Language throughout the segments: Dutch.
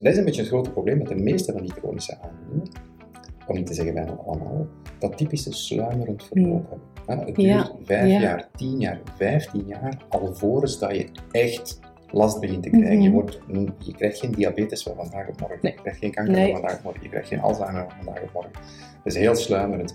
Dat is een beetje het grote probleem met de meeste van die chronische aandoeningen, om niet te zeggen bijna allemaal, dat typische sluimerend verloop hebben. Ja, het duurt Ja, 5 ja. jaar, 10 jaar, 15 jaar, alvorens dat je echt last begint te krijgen. Mhm. je, wordt, je krijgt geen diabetes van vandaag op morgen, Nee. je krijgt geen kanker Nee. van vandaag op morgen, je krijgt geen Alzheimer van vandaag op morgen. Dat is heel sluimerend.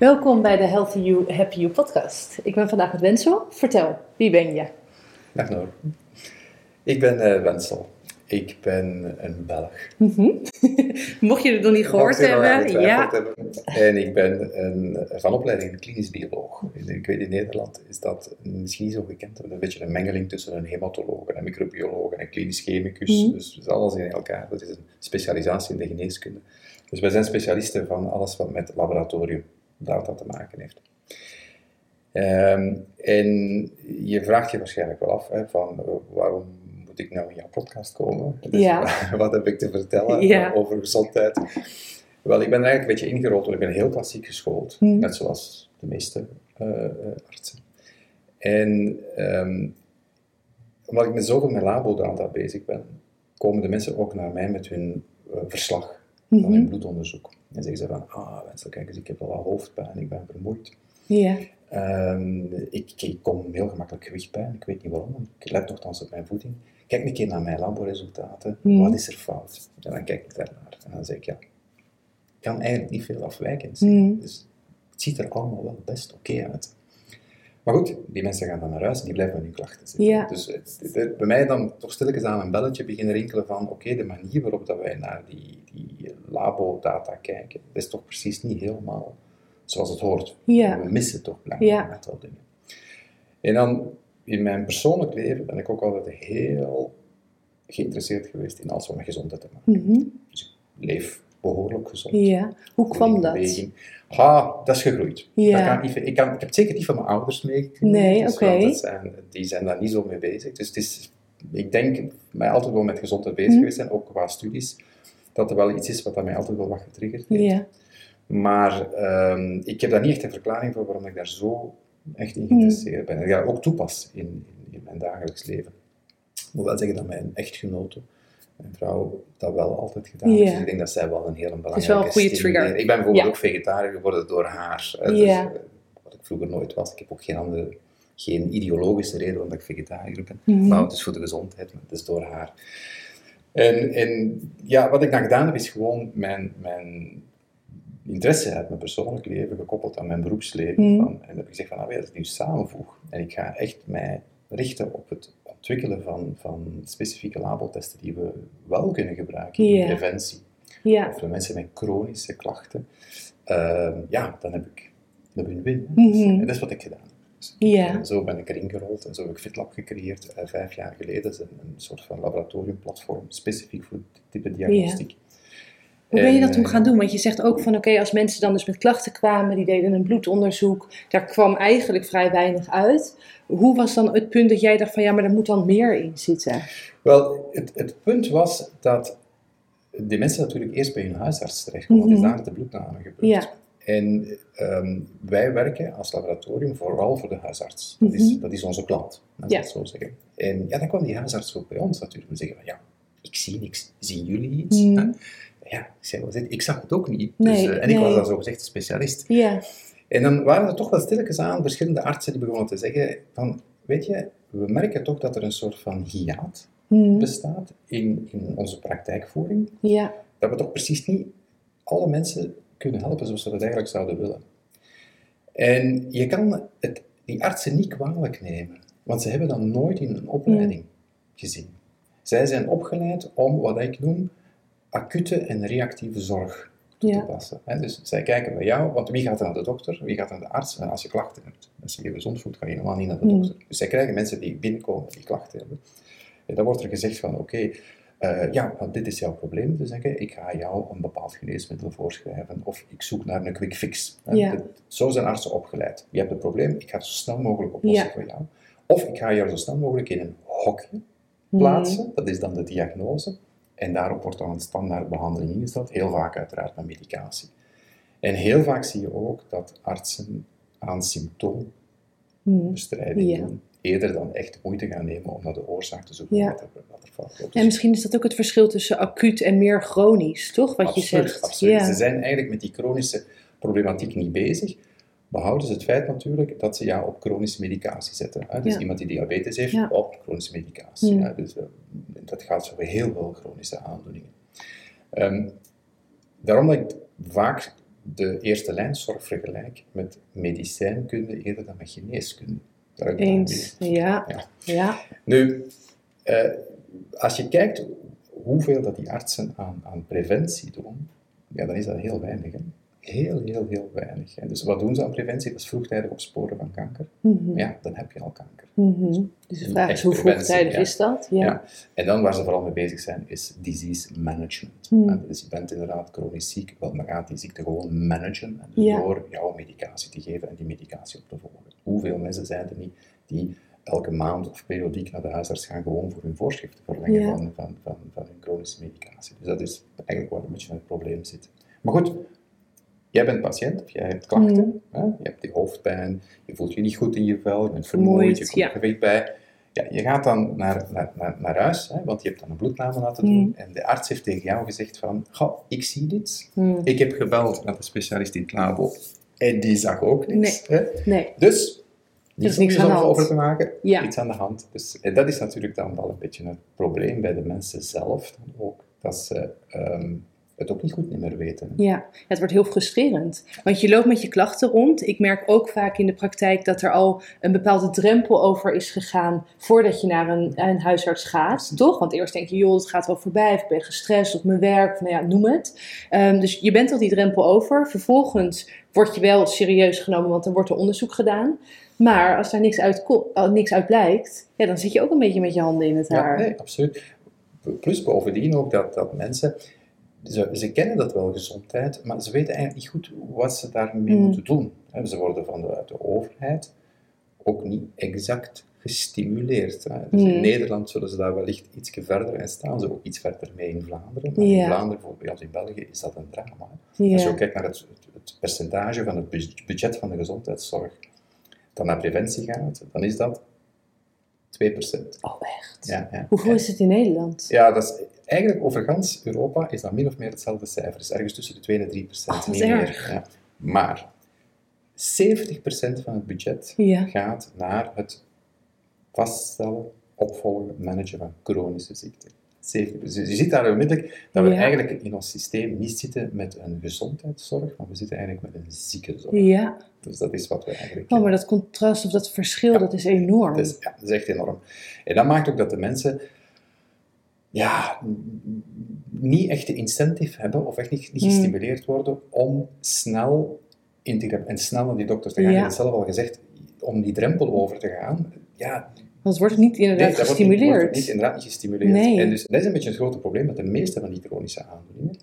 Welkom bij de Healthy You, Happy You podcast. Ik ben vandaag met Wensel. Vertel, wie ben je? Dag Noor. Ik ben eh, Wensel. Ik ben een Belg. Mocht je het nog niet gehoord Mocht je nog hebben, ja. hebben. En ik ben een, van opleiding een klinisch bioloog. Ik weet in Nederland is dat misschien niet zo gekend. Een beetje een mengeling tussen een hematoloog, een microbioloog en een klinisch chemicus. Mhm. Dus, dus alles in elkaar. Dat is een specialisatie in de geneeskunde. Dus wij zijn specialisten van alles wat met laboratoriumdata te maken heeft. Ehm, en je vraagt je waarschijnlijk wel af hè, van eh, waarom moet ik nou in jouw podcast komen? Dus Ja. wat heb ik te vertellen Ja. over gezondheid? Wel, ik ben er eigenlijk een beetje ingerold, want ik ben heel klassiek geschoold, Hmm. net zoals de meeste eh, eh, artsen. En ehm, omdat ik met zoveel met labodata bezig ben, komen de mensen ook naar mij met hun verslag van hun Mhm. bloedonderzoek. En zeggen ze van, ah Wensel, kijk eens, ik heb wel wat hoofdpijn, ik ben vermoeid. Ja. Ehm, ik, ik kom heel gemakkelijk gewichtpijn, ik weet niet waarom, ik let nogthans op mijn voeding. Kijk een keer naar mijn laboresultaten, Hmm. wat is er fout? En dan kijk ik daarnaar en dan zeg ik, ja, kan eigenlijk niet veel afwijkend zijn. Hmm. Dus het ziet er allemaal wel best oké uit. Maar goed, die mensen gaan dan naar huis en die blijven met hun klachten zitten. Ja. Dus het- het- het- bij mij dan toch stilletjes aan een belletje beginnen rinkelen van oké, de manier waarop dat wij naar die, die labodata kijken, dat is toch precies niet helemaal zoals het hoort. Ja. We missen toch blijkbaar Ja. een aantal dingen. En dan in mijn persoonlijk leven ben ik ook altijd heel geïnteresseerd geweest in alles wat met gezondheid te maken Mhm. Dus ik leef behoorlijk gezond. Ja. Hoe kwam dat? beweging. Ah, dat is gegroeid. Ja. Dat kan ik, niet, ik, kan, ik heb het zeker niet van mijn ouders meegekregen. Nee, dus, oké. die zijn daar niet zo mee bezig. Dus het is, ik denk, mij altijd wel met gezondheid bezig Mhm. geweest zijn, ook qua studies, dat er wel iets is wat dat mij altijd wel wat getriggerd heeft. Ja. Maar ehm, ik heb daar niet echt een verklaring voor waarom ik daar zo echt in geïnteresseerd ben. En ik dat ook toepas in, in, in mijn dagelijks leven. Ik moet wel zeggen dat mijn echtgenote, mijn vrouw, dat wel altijd gedaan. Dus ik denk dat zij wel een hele belangrijke is wel een goede stimulering- trigger. Ik ben bijvoorbeeld ook vegetariër geworden door haar. Dus, eh, wat ik vroeger nooit was. Ik heb ook geen andere, geen ideologische reden waarom ik vegetariër ben. Mhm. Maar het is voor de gezondheid, maar het is door haar. En, en ja, wat ik dan gedaan heb, is gewoon mijn, mijn interesse uit mijn persoonlijk leven gekoppeld aan mijn beroepsleven. Mhm. Van, en dan heb ik gezegd van, nou als ik nu samenvoeg en ik ga echt mij richten op het ontwikkelen van, van specifieke labotesten die we wel kunnen gebruiken in preventie. Ja. Of voor mensen met chronische klachten. ehm, ja, dan heb ik een win-win. hè. Mhm. Dus, en dat is wat ik gedaan heb. Dus, Ja. en zo ben ik erin gerold en zo heb ik FitLab gecreëerd eh, vijf jaar geleden. Dat is een, een soort van laboratoriumplatform specifiek voor dit type diagnostiek. Hoe ben je dat toen eh, gaan doen? Want je zegt ook van oké, als mensen dan dus met klachten kwamen, die deden een bloedonderzoek, daar kwam eigenlijk vrij weinig uit. Hoe was dan het punt dat jij dacht van ja, maar er moet dan meer in zitten? Wel, het, het punt was dat die mensen natuurlijk eerst bij hun huisarts terechtkomen, want Mhm. is daar de bloedname gebeurd. Ja. En ehm, wij werken als laboratorium vooral voor de huisarts. Dat, is, Mhm. dat is onze klant, laat ik Ja. het zo zeggen. En ja, dan kwam die huisarts ook bij ons natuurlijk en zeggen van ja, ik zie niks, zien jullie iets? Mhm. Ja, ik, zei, "Wat is dit?" ik zag het ook niet. Dus, eh, en ik was dan zo gezegd specialist. Ja. En dan waren er toch wel stilletjes aan verschillende artsen die begonnen te zeggen van, weet je, we merken toch dat er een soort van hiaat Mhm. bestaat in, in onze praktijkvoering. Ja. Dat we toch precies niet alle mensen kunnen helpen zoals we dat eigenlijk zouden willen. En je kan het, die artsen niet kwalijk nemen, want ze hebben dat nooit in een opleiding gezien. Zij zijn opgeleid om wat ik noem acute en reactieve zorg toe Ja. te passen. Dus zij kijken bij jou, want wie gaat naar de dokter? Wie gaat naar de arts? En als je klachten hebt, als je je gezond voelt, ga je normaal niet naar de Mm. dokter. Dus zij krijgen mensen die binnenkomen die klachten hebben. En dan wordt er gezegd van, oké, eh, ja, want dit is jouw probleem te zeggen, ik ga jou een bepaald geneesmiddel voorschrijven of ik zoek naar een quick fix. Hè. Ja. Dat- zo zijn artsen opgeleid. Je hebt het probleem, ik ga het zo snel mogelijk oplossen Ja. voor jou. Of ik ga jou zo snel mogelijk in een hokje plaatsen, dat is dan de diagnose, en daarop wordt dan een standaard behandeling ingesteld, heel vaak uiteraard met medicatie. En heel vaak zie je ook dat artsen aan symptoombestrijding Ja. doen, eerder dan echt moeite gaan nemen om naar de oorzaak te zoeken Ja. wat er, wat er fout loopt. En misschien is dat ook het verschil tussen acuut en meer chronisch, toch? Wat je zegt. absoluut. Ja. Ze zijn eigenlijk met die chronische problematiek niet bezig. Behouden ze het feit natuurlijk dat ze jou op chronische medicatie zetten. Hè? Dus Ja. iemand die diabetes heeft, Ja. op chronische medicatie. Hè? Dus, eh, dat gaat over heel veel chronische aandoeningen. Ehm, daarom dat ik vaak de eerste lijnzorg vergelijk met medicijnkunde eerder dan met geneeskunde. Eens. Ja. Ja. Ja. Nu, eh, als je kijkt hoeveel dat die artsen aan, aan preventie doen, ja, dan is dat heel weinig. Hè? Heel, heel, heel weinig. Dus wat doen ze aan preventie? Dat is vroegtijdig opsporen van kanker. Mhm. Ja, dan heb je al kanker. Mhm. Dus de vraag is hoe vroegtijdig ja. is dat? Ja. Ja. En dan waar ze vooral mee bezig zijn, is disease management. Hmm. Hè, Dus je bent inderdaad chronisch ziek, wel, maar gaat die ziekte gewoon managen en dus Ja. door jouw medicatie te geven en die medicatie op te volgen. Hoeveel mensen zijn er niet die elke maand of periodiek naar de huisarts gaan gewoon voor hun voorschriften verlengen van, van, van, van hun chronische medicatie. Dus dat is eigenlijk waar een beetje het probleem zit. Maar goed, jij bent patiënt, of jij hebt klachten, Hmm. hè? je hebt die hoofdpijn, je voelt je niet goed in je vel, je bent vermoeid, je komt ja. er gewicht bij. Ja, je gaat dan naar, naar, naar, naar huis, hè, want je hebt dan een bloedname laten doen. Mm. En de arts heeft tegen jou gezegd van, goh, ik zie dit. Mhm. Ik heb gebeld met de specialist in het labo. En die zag ook niks. Hè? Nee. Dus, Er niet is om je over te maken, Ja. iets aan de hand. Dus en dat is natuurlijk dan wel een beetje het probleem bij de mensen zelf. Dan ook, dat ze ehm, het ook niet goed meer weten. Ja, het wordt heel frustrerend. Want je loopt met je klachten rond. Ik merk ook vaak in de praktijk dat er al een bepaalde drempel over is gegaan voordat je naar een, een huisarts gaat, toch? Want eerst denk je, joh, het gaat wel voorbij, of ik ben gestrest op mijn werk, nou ja, noem het. Ehm, dus je bent al die drempel over. Vervolgens word je wel serieus genomen, want er wordt er onderzoek gedaan. Maar als daar niks uit, eh, niks uit blijkt, ja, dan zit je ook een beetje met je handen in het Ja, haar. nee, absoluut. Plus bovendien ook dat, dat mensen, ze, ze kennen dat wel, gezondheid, maar ze weten eigenlijk niet goed wat ze daarmee Mm. moeten doen. Ze worden van de, overheid ook niet exact gestimuleerd. Hè. Dus in Mm. Nederland zullen ze daar wellicht iets verder en staan ze ook iets verder mee in Vlaanderen. Maar in. Vlaanderen, bijvoorbeeld in België, is dat een drama. Als je ook kijkt naar het, percentage van het bud- budget van de gezondheidszorg dat naar preventie gaat, dan is dat 2%. Oh, echt? Ja, ja. Hoeveel is het in Nederland? Ja, dat is eigenlijk over gans Europa is dat min of meer hetzelfde cijfer. Dus ergens tussen de 2 en 3 procent. Oh, niet meer. Ja. Maar 70 procent van het budget Ja. gaat naar het vaststellen, opvolgen, managen van chronische ziekten. 70%. Dus je ziet daar onmiddellijk dat we Ja. eigenlijk in ons systeem niet zitten met een gezondheidszorg, maar we zitten eigenlijk met een ziekenzorg. Ja. Dus dat is wat we eigenlijk... Oh, maar dat contrast of dat verschil, dat is enorm. Dat is, ja, dat is echt enorm. En dat maakt ook dat de mensen ja, niet echt de incentive hebben of echt niet, niet Mm. gestimuleerd worden om snel in te grijpen en snel naar die dokter te gaan. Ja. Je hebt het zelf al gezegd, om die drempel over te gaan, ja, het wordt niet inderdaad nee, wordt gestimuleerd. wordt niet, inderdaad niet gestimuleerd. Nee. En dus dat is een beetje het grote probleem met de meeste van die chronische aandoeningen,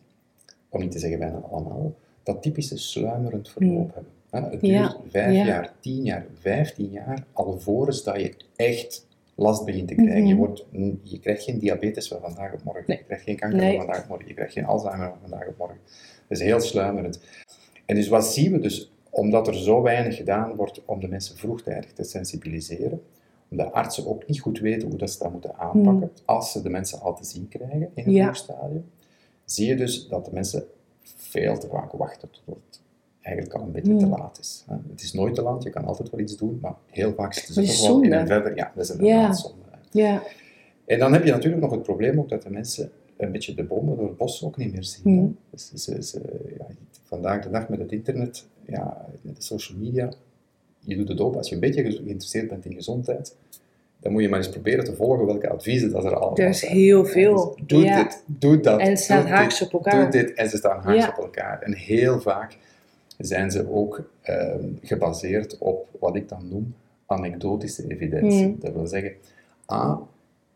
om niet te zeggen bijna allemaal, dat typische sluimerend verloop hebben. Hè, Het duurt Ja, vijf ja. jaar, tien jaar, vijftien jaar, alvorens dat je echt last begint te krijgen. Mhm. je, wordt, je krijgt geen diabetes van vandaag op morgen, Nee. je krijgt geen kanker Nee. van vandaag op morgen, je krijgt geen Alzheimer van vandaag op morgen. Dat is heel sluimerend. En dus wat zien we dus? Omdat er zo weinig gedaan wordt om de mensen vroegtijdig te sensibiliseren, omdat artsen ook niet goed weten hoe dat ze dat moeten aanpakken, als ze de mensen al te zien krijgen in het Hmm. Ja. zie je dus dat de mensen veel te vaak wachten tot het eigenlijk al een beetje te Hmm. laat is. hè. Het is nooit te laat, je kan altijd wel iets doen, maar heel vaak zitten ze toch wel in een verder... Ja, dat is inderdaad zonde. Ja. En dan heb je natuurlijk nog het probleem ook dat de mensen een beetje de bomen door het bos ook niet meer zien. hè. Mhm. Dus ze, ze, ja, vandaag de dag met het internet, ja, met de social media, je doet het open. Als je een beetje geïnteresseerd bent in gezondheid, dan moet je maar eens proberen te volgen welke adviezen dat er allemaal Er is zijn. heel veel. dus doe Ja. dit, doe dat. En staat doe haaks op elkaar. Doe dit en ze staan haaks Ja. op elkaar. En heel vaak zijn ze ook ehm, gebaseerd op wat ik dan noem anekdotische evidentie. Hmm. Dat wil zeggen, A,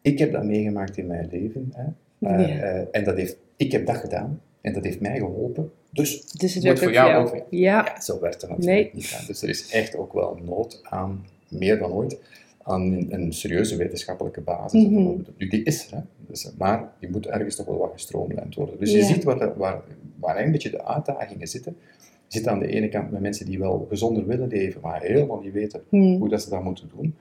ik heb dat meegemaakt in mijn leven. Hè. Eh, Ja. eh, en dat heeft, ik heb dat gedaan en dat heeft mij geholpen. Dus, Dus het werkt voor ook jou ook jou. weer. Ja. Ja, zo werkt het natuurlijk Nee. niet. Dus er is echt ook wel nood aan, meer dan ooit, aan een, een serieuze wetenschappelijke basis. Mhm. Nu, die is er, hè. Dus, maar die moet ergens toch wel wat gestroomlijnd worden. Dus je ziet waar, waar een beetje de uitdagingen zitten. Je zit aan de ene kant met mensen die wel gezonder willen leven, maar helemaal niet weten Hm. hoe dat ze dat moeten doen.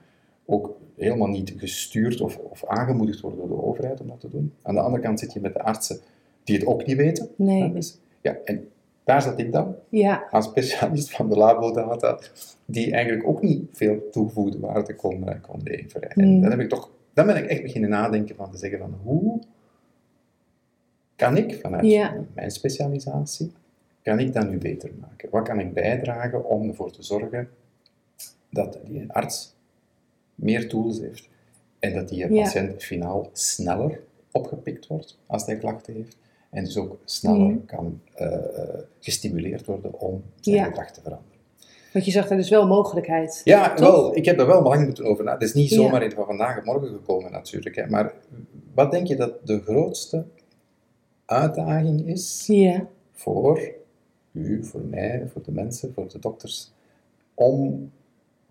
Ook helemaal niet gestuurd of, of aangemoedigd worden door de overheid om dat te doen. Aan de andere kant zit je met de artsen die het ook niet weten. Nee. hè. Dus, ja, en daar zat ik dan, Ja. als specialist van de labodata, die eigenlijk ook niet veel toegevoegde waarde kon, eh, kon leveren. En Mm. dan, heb ik toch, dan ben ik echt beginnen nadenken van te zeggen van hoe kan ik vanuit Ja. mijn specialisatie, kan ik dat nu beter maken? Wat kan ik bijdragen om ervoor te zorgen dat die arts meer tools heeft en dat die Ja. patiënt finaal sneller opgepikt wordt als hij klachten heeft en dus ook sneller Mhm. kan eh, gestimuleerd worden om zijn Ja. gedrag te veranderen. Want je zag daar dus wel mogelijkheid. Ja, Toch? wel, ik heb er wel lang moeten over nadenken. Het is niet Ja. zomaar in van vandaag op morgen gekomen natuurlijk. Hè. Maar wat denk je dat de grootste uitdaging is Ja. voor u, voor mij, voor de mensen, voor de dokters, om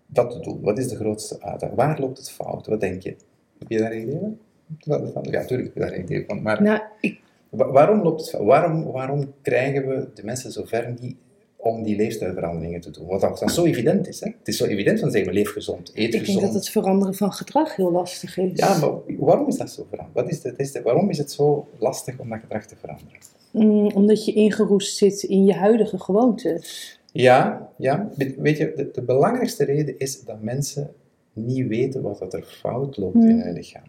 dat te doen? Wat is de grootste uitdaging? Waar loopt het fout? Wat denk je? Heb je daar een idee van? Ja, natuurlijk heb je daar een idee van. Maar Nou, ik, wa- waarom loopt het fout? Waarom, waarom krijgen we de mensen zover niet om die leefstijlveranderingen te doen? Wat dan zo evident is. Hè? Het is zo evident van zeggen, leef gezond, eet ik gezond. denk dat het veranderen van gedrag heel lastig is. Ja, maar waarom is dat zo veranderd? Wat is het- waarom is het zo lastig om dat gedrag te veranderen? Mm, omdat je ingeroest zit in je huidige gewoontes. Ja, ja. Weet- je, de, de belangrijkste reden is dat mensen niet weten wat er fout loopt in hun lichaam.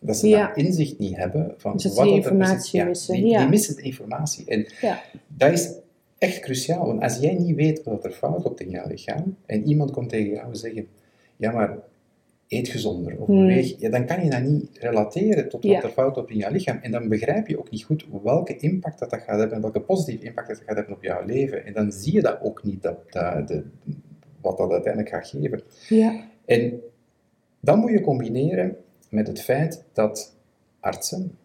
Dat ze Ja. dat inzicht niet hebben van Dus wat die er precies- informatie ja, missen, Die, ja. die missen de informatie. En Ja. dat is echt cruciaal, want als jij niet weet wat er fout loopt in jouw lichaam en iemand komt tegen jou zeggen, ja maar eet gezonder of Hmm. beweeg, ja, dan kan je dat niet relateren tot wat Ja. er fout loopt in jouw lichaam. En dan begrijp je ook niet goed welke impact dat, dat gaat hebben en welke positieve impact dat gaat hebben op jouw leven. En dan zie je dat ook niet, dat, dat, de, wat dat uiteindelijk gaat geven. Ja. En dan moet je combineren met het feit dat artsen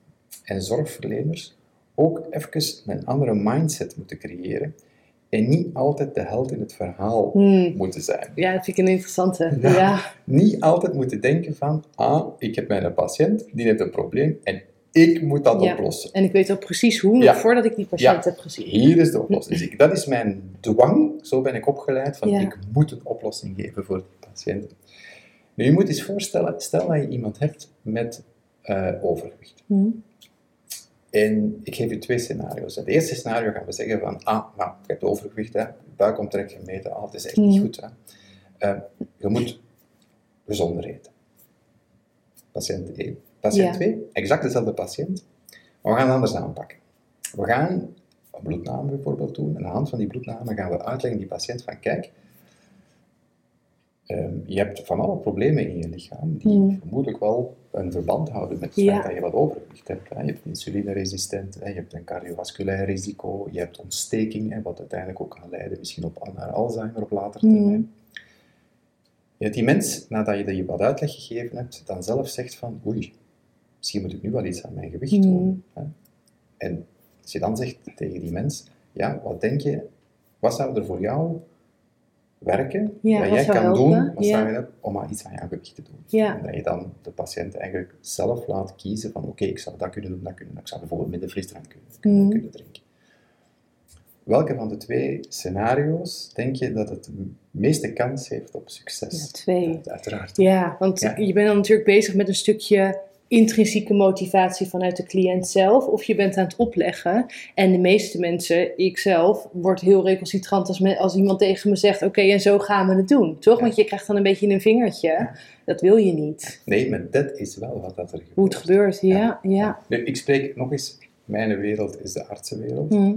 en zorgverleners ook even een andere mindset moeten creëren en niet altijd de held in het verhaal Hmm. moeten zijn. Ja, dat vind ik een interessante. Ja. Ja. Niet altijd moeten denken van, ah, ik heb mijn patiënt, die heeft een probleem en ik moet dat Ja. oplossen. En ik weet ook precies hoe, Ja. voordat ik die patiënt Ja. heb gezien. Hier is de oplossing. Dus ik, dat is mijn dwang, zo ben ik opgeleid, van ik moet een oplossing geven voor de patiënt. Nu, je moet eens voorstellen, stel dat je iemand hebt met eh, overgewicht. Hmm. En ik geef je twee scenario's. Het eerste scenario gaan we zeggen van, ah, nou, je hebt overgewicht, hè, buikomtrek gemeten, ah, het is echt niet Mhm. goed. Hè. Eh, je moet gezonder eten. Patiënt 1. Patiënt Ja. 2, exact dezelfde patiënt, maar we gaan het anders aanpakken. We gaan een bloedname bijvoorbeeld doen, en aan de hand van die bloedname gaan we uitleggen die patiënt van, kijk, ehm, je hebt van alle problemen in je lichaam die Mhm. vermoedelijk wel een verband houden met het Ja. feit dat je wat overgewicht hebt. Hè. Je hebt insulineresistent, hè. je hebt een cardiovasculair risico, je hebt ontsteking, hè, wat uiteindelijk ook kan leiden misschien op, naar Alzheimer op later Mhm. termijn. Ja, die mens, nadat je die wat uitleg gegeven hebt, dan zelf zegt van oei, misschien moet ik nu wel iets aan mijn gewicht doen. Hè. En als je dan zegt tegen die mens, ja, wat denk je, wat zou er voor jou werken, Ja, dat jij kan helpen, doen, wat ja. je om aan iets aan jouw gewicht te doen. Ja. En dat je dan de patiënt eigenlijk zelf laat kiezen van oké, ik zou dat kunnen doen, dat kunnen doen. Ik zou bijvoorbeeld minder frisdrank kunnen, kunnen, Mhm. kunnen drinken. Welke van de twee scenario's denk je dat het de meeste kans heeft op succes? Ja, twee. Uiteraard. Ja, want je bent dan natuurlijk bezig met een stukje intrinsieke motivatie vanuit de cliënt zelf, of je bent aan het opleggen. En de meeste mensen, ik zelf, word heel recalcitrant als, me- als iemand tegen me zegt: Oké, en zo gaan we het doen, toch? Ja. Want je krijgt dan een beetje een vingertje. Ja. Dat wil je niet. Nee, maar dat is wel wat dat er gebeurt. Hoe het gebeurt, ja. ja. Nu, ik spreek nog eens, mijn wereld is de artsenwereld. Hm.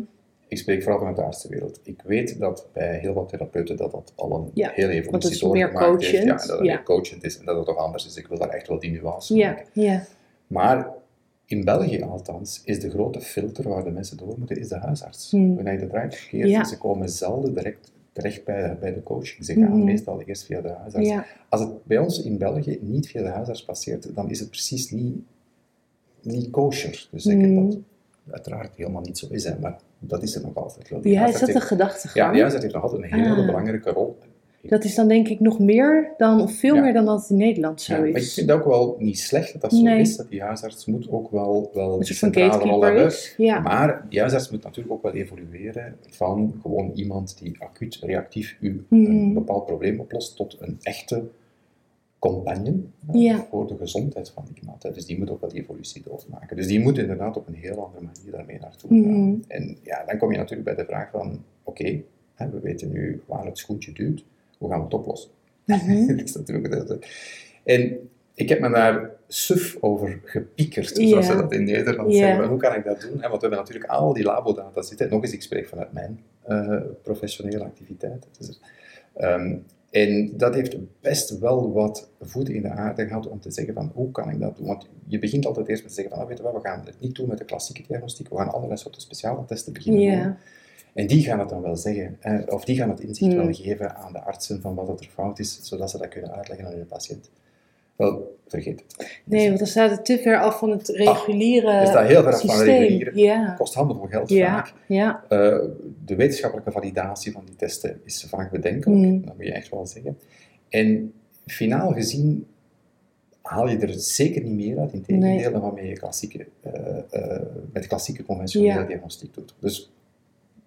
Ik spreek vooral vanuit de artsenwereld. Ik weet dat bij heel wat therapeuten dat dat al een Ja, hele want evolutie het doorgemaakt heeft. Ja, dat het ja. meer coachend is en dat het toch anders is. Ik wil daar echt wel die nuance Ja, maken. ja. Maar in België althans is de grote filter waar de mensen door moeten, is de huisarts. Hmm. Wanneer je dat draait verkeerd, Ja. ze komen zelden direct terecht bij, bij de coaching. Ze gaan Mhm. meestal eerst via de huisarts. ja. Als het bij ons in België niet via de huisarts passeert, dan is het precies niet niet kosher. Dus ik Mhm. denk dat uiteraard helemaal niet zo is, hè, maar dat is er nog altijd wel. Ja, is dat de heeft- gedachtegang? Ja, die huisarts heeft nog altijd een hele Ah. belangrijke rol. Dat is dan denk ik nog meer dan, of veel Ja. meer dan dat het in Nederland zo Ja, maar ik is. vind het ook wel niet slecht dat dat zo Nee. is, dat die huisarts moet ook wel, wel Een centrale rol hebben. is. Ja. Maar die huisarts moet natuurlijk ook wel evolueren van gewoon iemand die acuut reactief u Mhm. een bepaald probleem oplost tot een echte compagnon hè, Ja. voor de gezondheid van iemand. Hè. Dus die moet ook wel die evolutie doormaken. Dus die moet inderdaad op een heel andere manier daarmee naartoe gaan. Mhm. En ja, dan kom je natuurlijk bij de vraag van, oké, we weten nu waar het schoentje duwt, hoe gaan we het oplossen? Mhm. Dat is natuurlijk En ik heb me daar suf over gepiekerd, zoals ze dat in Nederland Ja. zeggen. Hoe kan ik dat doen? Want we hebben natuurlijk al die labodata zitten. Nog eens, ik spreek vanuit mijn eh, professionele activiteit. Er. Ehm, en dat heeft best wel wat voeten in de aarde gehad om te zeggen van hoe kan ik dat doen? Want je begint altijd eerst met te zeggen van, ah, weet je wat, we gaan het niet doen met de klassieke diagnostiek, we gaan allerlei soorten speciale testen beginnen doen. En die gaan het dan wel zeggen, eh, of die gaan het inzicht Hmm. wel geven aan de artsen van wat er fout is, zodat ze dat kunnen uitleggen aan hun patiënt. Wel, vergeet het. Nee, want dan staat het te ver af van het reguliere Het staat heel ver af van systeem. reguliere. Ja. Het kost handenvol geld Ja. vaak. Ja. Eh, de wetenschappelijke validatie van die testen is vaak bedenkelijk, Hmm. dat moet je echt wel zeggen. En finaal gezien haal je er zeker niet meer uit, in tegendeel, Nee. dan waarmee je klassieke, eh, eh, met klassieke conventionele diagnostiek doet. Dus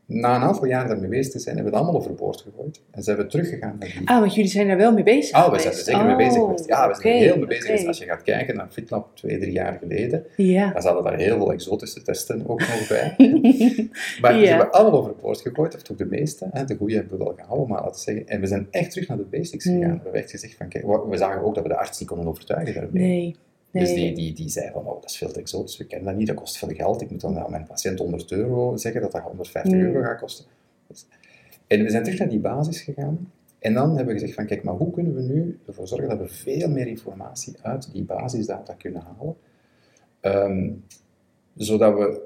na een aantal jaar daarmee bezig te zijn, hebben we het allemaal overboord gegooid. En zijn we teruggegaan naar die... Ah, want jullie zijn daar wel mee bezig Ah, we zijn er zeker mee bezig Oh, geweest. Ja, we zijn er heel mee bezig geweest. Als je gaat kijken naar FitLab twee, drie jaar geleden, Ja. dan zaten daar heel veel exotische testen ook nog bij. Maar Ja. die hebben we allemaal overboord gegooid, of toch de meeste. Hè. De goede hebben we wel gehouden, maar laten we zeggen. En we zijn echt terug naar de basics Hmm. gegaan. We hebben echt gezegd van, kijk, we we zagen ook dat we de arts niet konden overtuigen daarmee. Nee. Nee. Dus die, die, die zei van, oh, dat is veel te exotisch, we kennen dat niet, dat kost veel geld. Ik moet dan aan mijn patiënt 100 euro zeggen, dat dat 150 Hmm. euro gaat kosten. Dus- en we zijn terug naar die basis gegaan. En dan hebben we gezegd van, kijk, maar hoe kunnen we nu ervoor zorgen dat we veel meer informatie uit die basisdata kunnen halen, Ehm, zodat we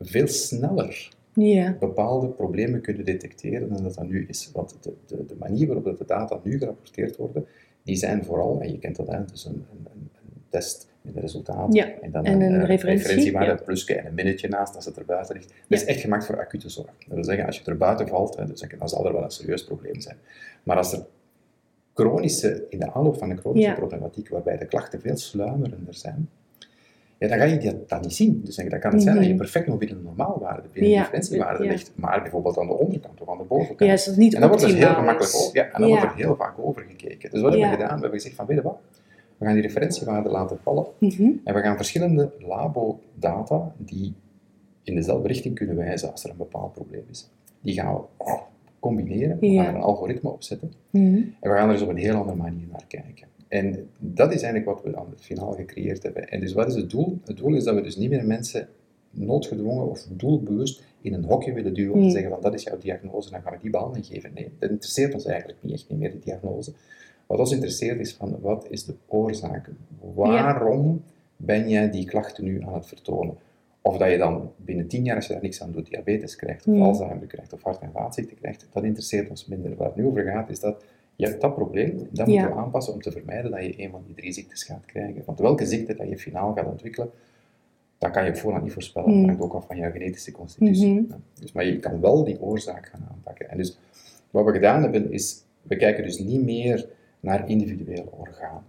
veel sneller Ja. bepaalde problemen kunnen detecteren dan dat dat nu is. Want de, de, de manier waarop de data nu gerapporteerd worden, die zijn vooral, en je kent dat, hè, dus een een test met een resultaat Ja, en dan en een eh, referentie, referentiewaarde, ja. plusje en een minnetje naast als het er buiten ligt. Dat is echt gemaakt voor acute zorg. Dat wil zeggen, als je er buiten valt, hè, dus dan zal er wel een serieus probleem zijn. Maar als er chronische, in de aanloop van een chronische problematiek, waarbij de klachten veel sluimerender zijn, ja, dan ga je dat, dat niet zien. Dus dan kan het zijn dat je Mhm. perfect nog binnen een normaalwaarde, binnen Ja, een referentiewaarde ja. ligt, maar bijvoorbeeld aan de onderkant of aan de bovenkant. Ja, is dat niet En dan wordt er heel gemakkelijk over, ja, en dan wordt er heel vaak over gekeken. Dus wat hebben we gedaan? We hebben gezegd van, weet je wat, we gaan die referentiewaarden laten vallen Mhm. en we gaan verschillende labo-data die in dezelfde richting kunnen wijzen als er een bepaald probleem is, die gaan we oh, combineren, we gaan er een algoritme op zetten Mhm. en we gaan er dus op een heel andere manier naar kijken. En dat is eigenlijk wat we aan het finaal gecreëerd hebben. En dus wat is het doel? Het doel is dat we dus niet meer mensen noodgedwongen of doelbewust in een hokje willen duwen om te zeggen van dat is jouw diagnose, dan gaan we die behandeling geven. Nee, dat interesseert ons eigenlijk niet echt niet meer, die diagnose. Wat ons interesseert is van wat is de oorzaak? Waarom ben jij die klachten nu aan het vertonen? Of dat je dan binnen tien jaar, als je daar niks aan doet, diabetes krijgt, of. Alzheimer krijgt, of hart- en vaatziekten krijgt, dat interesseert ons minder. Waar het nu over gaat, is dat je hebt dat probleem, dat Ja. moeten we aanpassen om te vermijden dat je een van die drie ziektes gaat krijgen. Want welke ziekte dat je finaal gaat ontwikkelen, dat kan je op voorhand niet voorspellen. Hmm. Dat hangt ook af van jouw genetische constitutie. Mhm. Ja. Dus, maar je kan wel die oorzaak gaan aanpakken. En dus wat we gedaan hebben, is, we kijken dus niet meer naar individuele organen.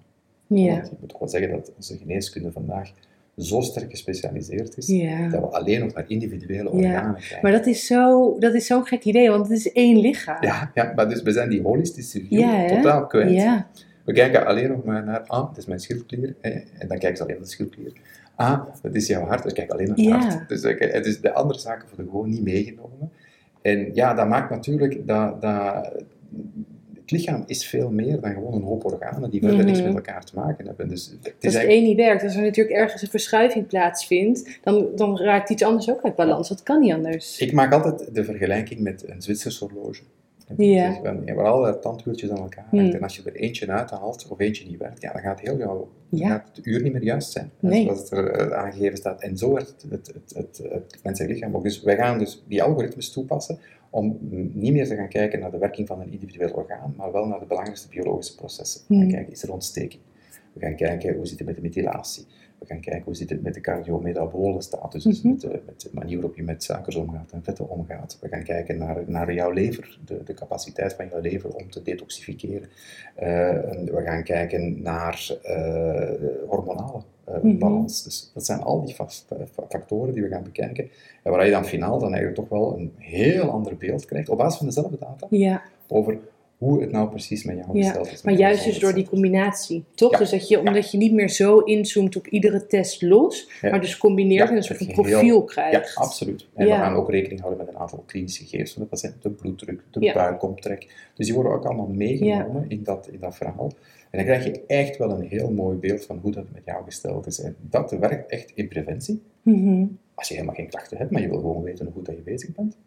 Ja. Want ik moet wel zeggen dat onze geneeskunde vandaag zo sterk gespecialiseerd is, Ja. dat we alleen nog naar individuele Ja. organen kijken. Maar dat is zo- dat is zo'n gek idee, want het is één lichaam. Ja, ja, maar dus we zijn die holistische view Ja, totaal kwijt. Ja. We kijken alleen nog maar naar, ah, het is mijn schildklier, hè, en dan kijken ze alleen naar de schildklier. Ah, dat is jouw hart, dus kijk alleen naar het Ja. hart. Dus, is de andere zaken worden gewoon niet meegenomen. En ja, dat maakt natuurlijk dat, dat het lichaam is veel meer dan gewoon een hoop organen die verder niks Mhm. met elkaar te maken hebben. Dus het is Als het eigenlijk- één niet werkt, als er natuurlijk ergens een verschuiving plaatsvindt, dan, dan raakt iets anders ook uit balans. Dat kan niet anders. Ik maak altijd de vergelijking met een Zwitsers horloge. Ja. Dus, hebben allerlei tandwieltjes aan elkaar Hmm. hangt. En als je er eentje uithaalt of eentje niet werkt, ja, dan gaat heel jouw, Ja. gaat het uur niet meer juist zijn. Nee. Zoals het er eh, aangegeven staat. En zo werkt het, het, het, het, het menselijk lichaam ook. Dus wij gaan dus die algoritmes toepassen om niet meer te gaan kijken naar de werking van een individueel orgaan, maar wel naar de belangrijkste biologische processen. We gaan Hmm. kijken, is er ontsteking? We gaan kijken, hoe zit het met de methylatie? We gaan kijken hoe zit het met de cardiometabole status, dus Mhm. met, de, met de manier waarop je met suikers omgaat en vetten omgaat. We gaan kijken naar, naar jouw lever, de, de capaciteit van jouw lever om te detoxificeren. En we gaan kijken naar eh, hormonale eh, Mhm. balans. Dus dat zijn al die factoren die we gaan bekijken. En waar je dan finaal dan eigenlijk toch wel een heel ander beeld krijgt, op basis van dezelfde data, Ja, over hoe het nou precies met jou ja. gesteld is. maar juist dus door die combinatie, toch? Ja. Dus dat je, omdat je niet meer zo inzoomt op iedere test los, Ja. maar dus combineert Ja, en een soort van profiel Ja, krijgt. absoluut. En Ja. we gaan ook rekening houden met een aantal klinische gegevens van de patiënt, de bloeddruk, de Ja. buikomtrek. Dus die worden ook allemaal meegenomen in, dat, in dat verhaal. En dan krijg je echt wel een heel mooi beeld van hoe dat met jou gesteld is. En dat werkt echt in preventie. Mhm. Als je helemaal geen klachten hebt, maar je wil gewoon weten hoe goed dat je bezig bent.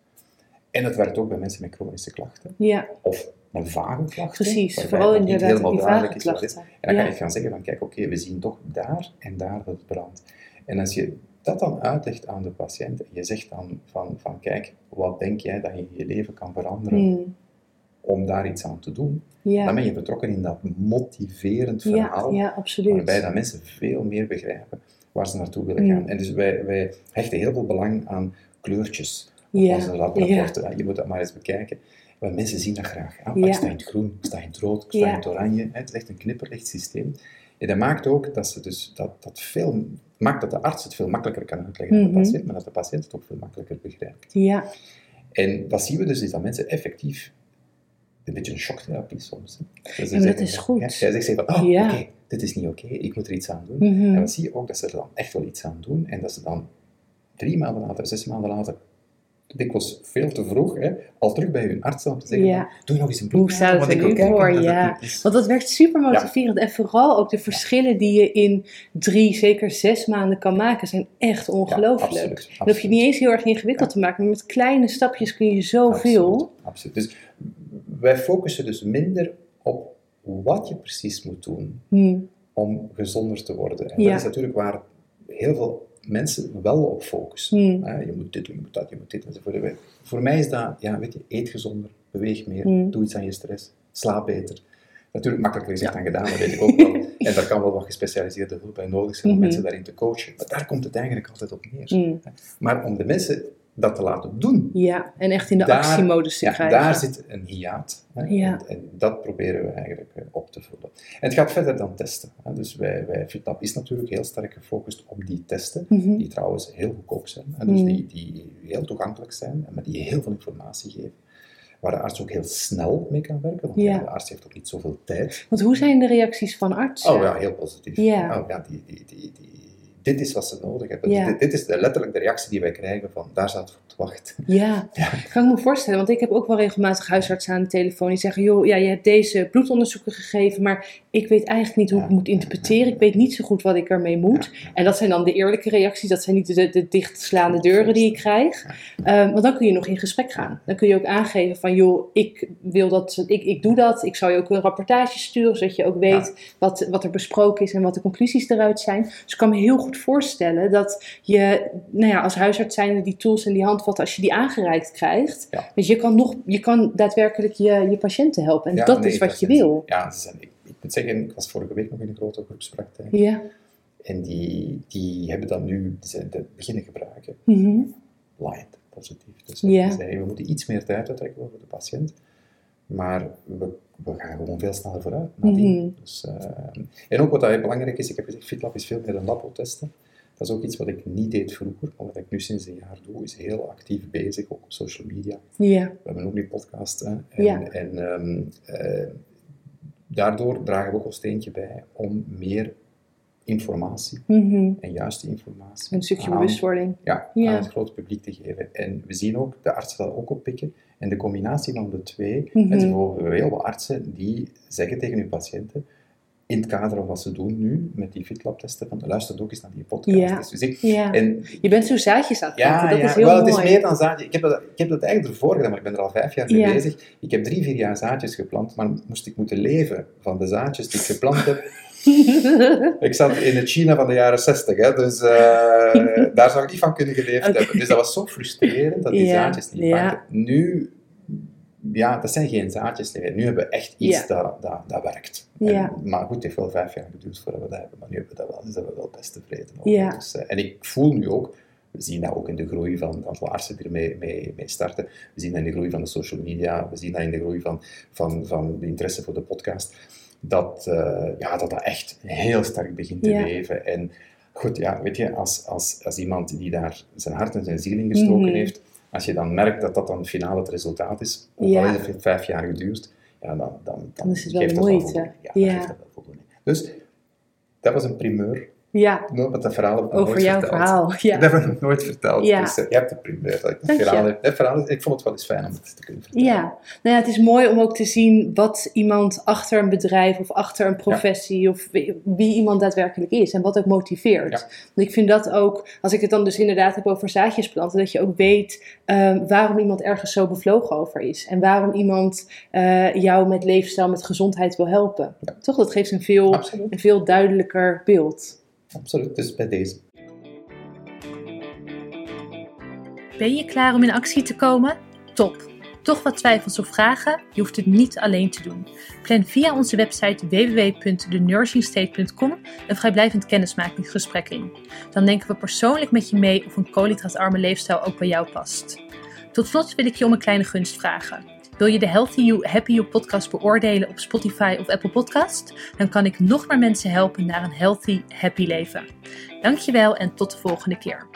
En het werkt ook bij mensen met chronische klachten. Ja, Of met vage klachten. precies. Vooral inderdaad helemaal die duidelijk vage is wat het is. klachten. En dan kan Ja. je gaan zeggen van, kijk, oké, we zien toch daar en daar dat het brandt. En als je dat dan uitlegt aan de patiënt, en je zegt dan van, van kijk, wat denk jij dat je in je leven kan veranderen Hmm. om daar iets aan te doen, Ja. dan ben je betrokken in dat motiverend verhaal, ja, absoluut. waarbij dat mensen veel meer begrijpen waar ze naartoe willen Mm. gaan. En dus wij, wij hechten heel veel belang aan kleurtjes op Ja, onze rapporten. Je moet dat maar eens bekijken. Want mensen zien dat graag. Ah, Ja. Ik sta in het groen, ik sta in het rood, ik sta in het oranje. Het is echt een knipperlicht systeem. En dat maakt ook dat, ze dus, dat, dat, veel, maakt dat de arts het veel makkelijker kan uitleggen aan Mhm. de patiënt, maar dat de patiënt het ook veel makkelijker begrijpt. Ja, En wat zien we dus, is dat mensen effectief een beetje een shocktherapie soms. hè. Dus Ja, maar dat is goed. Ja, jij zegt van, oh, Ja. oké, dit is niet oké, ik moet er iets aan doen. Mhm. En dan zie je ook dat ze er dan echt wel iets aan doen en dat ze dan drie maanden later, zes maanden later, dikwijls veel te vroeg, hè, al terug bij hun arts om te zeggen, Ja. doe nog eens een Hoe bloed staat het er nu voor? dat het Ja. is. Want dat werkt super motiverend. En vooral ook de verschillen die je in drie, zeker zes maanden kan maken, zijn echt ongelooflijk. absoluut, Dan hoef je niet eens heel erg ingewikkeld te maken, maar met kleine stapjes kun je zoveel. Absoluut, absoluut. Dus wij focussen dus minder op wat je precies moet doen Hm. om gezonder te worden. En Ja. dat is natuurlijk waar heel veel mensen wel op focussen. Hm. Hè, je moet dit doen, je moet dat, je moet dit enzovoort. Voor mij is dat, ja, weet je, eet gezonder, beweeg meer, Hmm. doe iets aan je stress, slaap beter. Natuurlijk makkelijker gezegd dan gedaan, dat weet ik ook wel. En daar kan wel wat gespecialiseerde hulp bij nodig zijn om Mhm. mensen daarin te coachen. Maar daar komt het eigenlijk altijd op neer. Maar om de mensen dat te laten doen, Ja, en echt in de Daar- actiemodus te ja, krijgen. daar zit een hiaat. Hè? Ja. En, en dat proberen we eigenlijk eh, op te vullen. En het gaat verder dan testen. Hè? Dus wij, wij, FitLab is natuurlijk heel sterk gefocust op die testen, Mhm. die trouwens heel goedkoop zijn. Hè? Dus Mhm. die, die heel toegankelijk zijn, maar die heel veel informatie geven. Waar de arts ook heel snel mee kan werken, want ja, de arts heeft ook niet zoveel tijd. Want hoe zijn de reacties van artsen? Oh ja, heel positief. Ja. Oh, ja die, die, die, die, dit is wat ze nodig hebben. Ja. Dit, dit is de, letterlijk de reactie die wij krijgen van, daar staat te wachten. Ja, kan ik me voorstellen. Want ik heb ook wel regelmatig huisartsen aan de telefoon die zeggen: joh, ja, je hebt deze bloedonderzoeken gegeven, maar ik weet eigenlijk niet hoe ik Ja. moet interpreteren. Ik weet niet zo goed wat ik ermee moet. En dat zijn dan de eerlijke reacties. Dat zijn niet de, de dichtslaande deuren die ik krijg. Ehm, want dan kun je nog in gesprek gaan. Dan kun je ook aangeven van: joh, ik wil dat, ik, ik doe dat. Ik zou je ook een rapportage sturen, zodat je ook weet wat, wat er besproken is en wat de conclusies eruit zijn. Dus ik kan me heel goed voorstellen dat je, nou ja, als huisarts zijn die tools en die handvatten, als je die aangereikt krijgt, Ja. dus je kan, nog, je kan daadwerkelijk je, je patiënten helpen. En Ja, dat nee, is wat je wil. Ja, ze zijn, ik, ik moet zeggen, ik was vorige week nog in een grote groepspraktijk. Ja. En die, die hebben dat nu dat beginnen gebruiken. Mhm. Blind, positief. Dus Ja. we moeten iets meer tijd uittrekken voor de patiënt. Maar we, we gaan gewoon veel sneller vooruit. Mhm. Dus, eh, en ook wat belangrijk is, ik heb gezegd, FitLab is veel meer dan labo-testen. Dat is ook iets wat ik niet deed vroeger, maar wat ik nu sinds een jaar doe, is heel actief bezig, ook op social media. Ja. We hebben ook nu podcast. Hè? En, Ja. en ehm, eh, daardoor dragen we ook een steentje bij om meer informatie Mhm. en juiste informatie Een stukje aan, bewustwording. ja, Ja. aan het grote publiek te geven. En we zien ook de artsen dat ook oppikken. En de combinatie van de twee, Mhm. en heel wat artsen die zeggen tegen hun patiënten, in het kader van wat ze doen nu, met die FitLab-testen, van luister ook eens naar die podcast. Ja. Dus Ja. en Je bent zo zaadjes aan het planten. ja, dat ja. is heel wel, mooi. het is meer dan zaadjes. Ik heb, dat, ik heb dat eigenlijk ervoor gedaan, maar ik ben er al vijf jaar mee bezig. Ik heb drie, vier jaar zaadjes geplant, maar moest ik moeten leven van de zaadjes die ik geplant heb. Ik zat in het China van de jaren 60, hè, dus eh, daar zou ik niet van kunnen geleefd hebben. Dus dat was zo frustrerend dat die zaadjes niet ja. pakken. Nu ja, dat zijn geen zaadjes. Nu hebben we echt iets Ja. dat, dat, dat werkt. Ja. En, maar goed, het heeft wel vijf jaar geduurd voordat we dat hebben. Maar nu hebben we dat wel, dus zijn we wel best tevreden over. Ja. Dus, eh, en ik voel nu ook, we zien dat ook in de groei van, van Laarsen die ermee mee, mee starten. We zien dat in de groei van de social media. We zien dat in de groei van, van, van de interesse voor de podcast. Dat, eh, ja, dat dat echt heel sterk begint te leven. En goed, ja, weet je, als, als, als iemand die daar zijn hart en zijn ziel in gestoken Mhm. heeft, als je dan merkt dat dat dan finaal het resultaat is, ook Ja. al is het vijf jaar geduurd, ja, dan, dan, Dan is het wel geeft de dat moeite. voldoening. Ja, Ja. dan geeft dat wel voldoening. Dus dat was een primeur. Ja, Nou, Want dat verhaal heb ik over nooit jouw verteld. verhaal. Dat Ja. heb ik nog nooit verteld. Ja. Dus eh, je hebt de primeur. Dat ik dat verhaal heb. Dat ik vond het wel eens fijn om het te kunnen vertellen. Ja, nou ja, het is mooi om ook te zien wat iemand achter een bedrijf of achter een professie of wie, wie iemand daadwerkelijk is en wat ook motiveert. Ja. Want ik vind dat ook, als ik het dan dus inderdaad heb over zaadjes planten, dat je ook weet ehm, waarom iemand ergens zo bevlogen over is en waarom iemand eh, jou met leefstijl, met gezondheid wil helpen. Toch? Dat geeft een veel, Absoluut. een veel duidelijker beeld. Absoluut. Dus bij deze. Ben je klaar om in actie te komen? Top! Toch wat twijfels of vragen? Je hoeft het niet alleen te doen. Plan via onze website www.thenursingstate.com een vrijblijvend kennismakingsgesprek in. Dan denken we persoonlijk met je mee of een koolhydraatarme leefstijl ook bij jou past. Tot slot wil ik je om een kleine gunst vragen. Wil je de Healthy You, Happy You podcast beoordelen op Spotify of Apple Podcast? Dan kan ik nog meer mensen helpen naar een healthy, happy leven. Dankjewel en tot de volgende keer.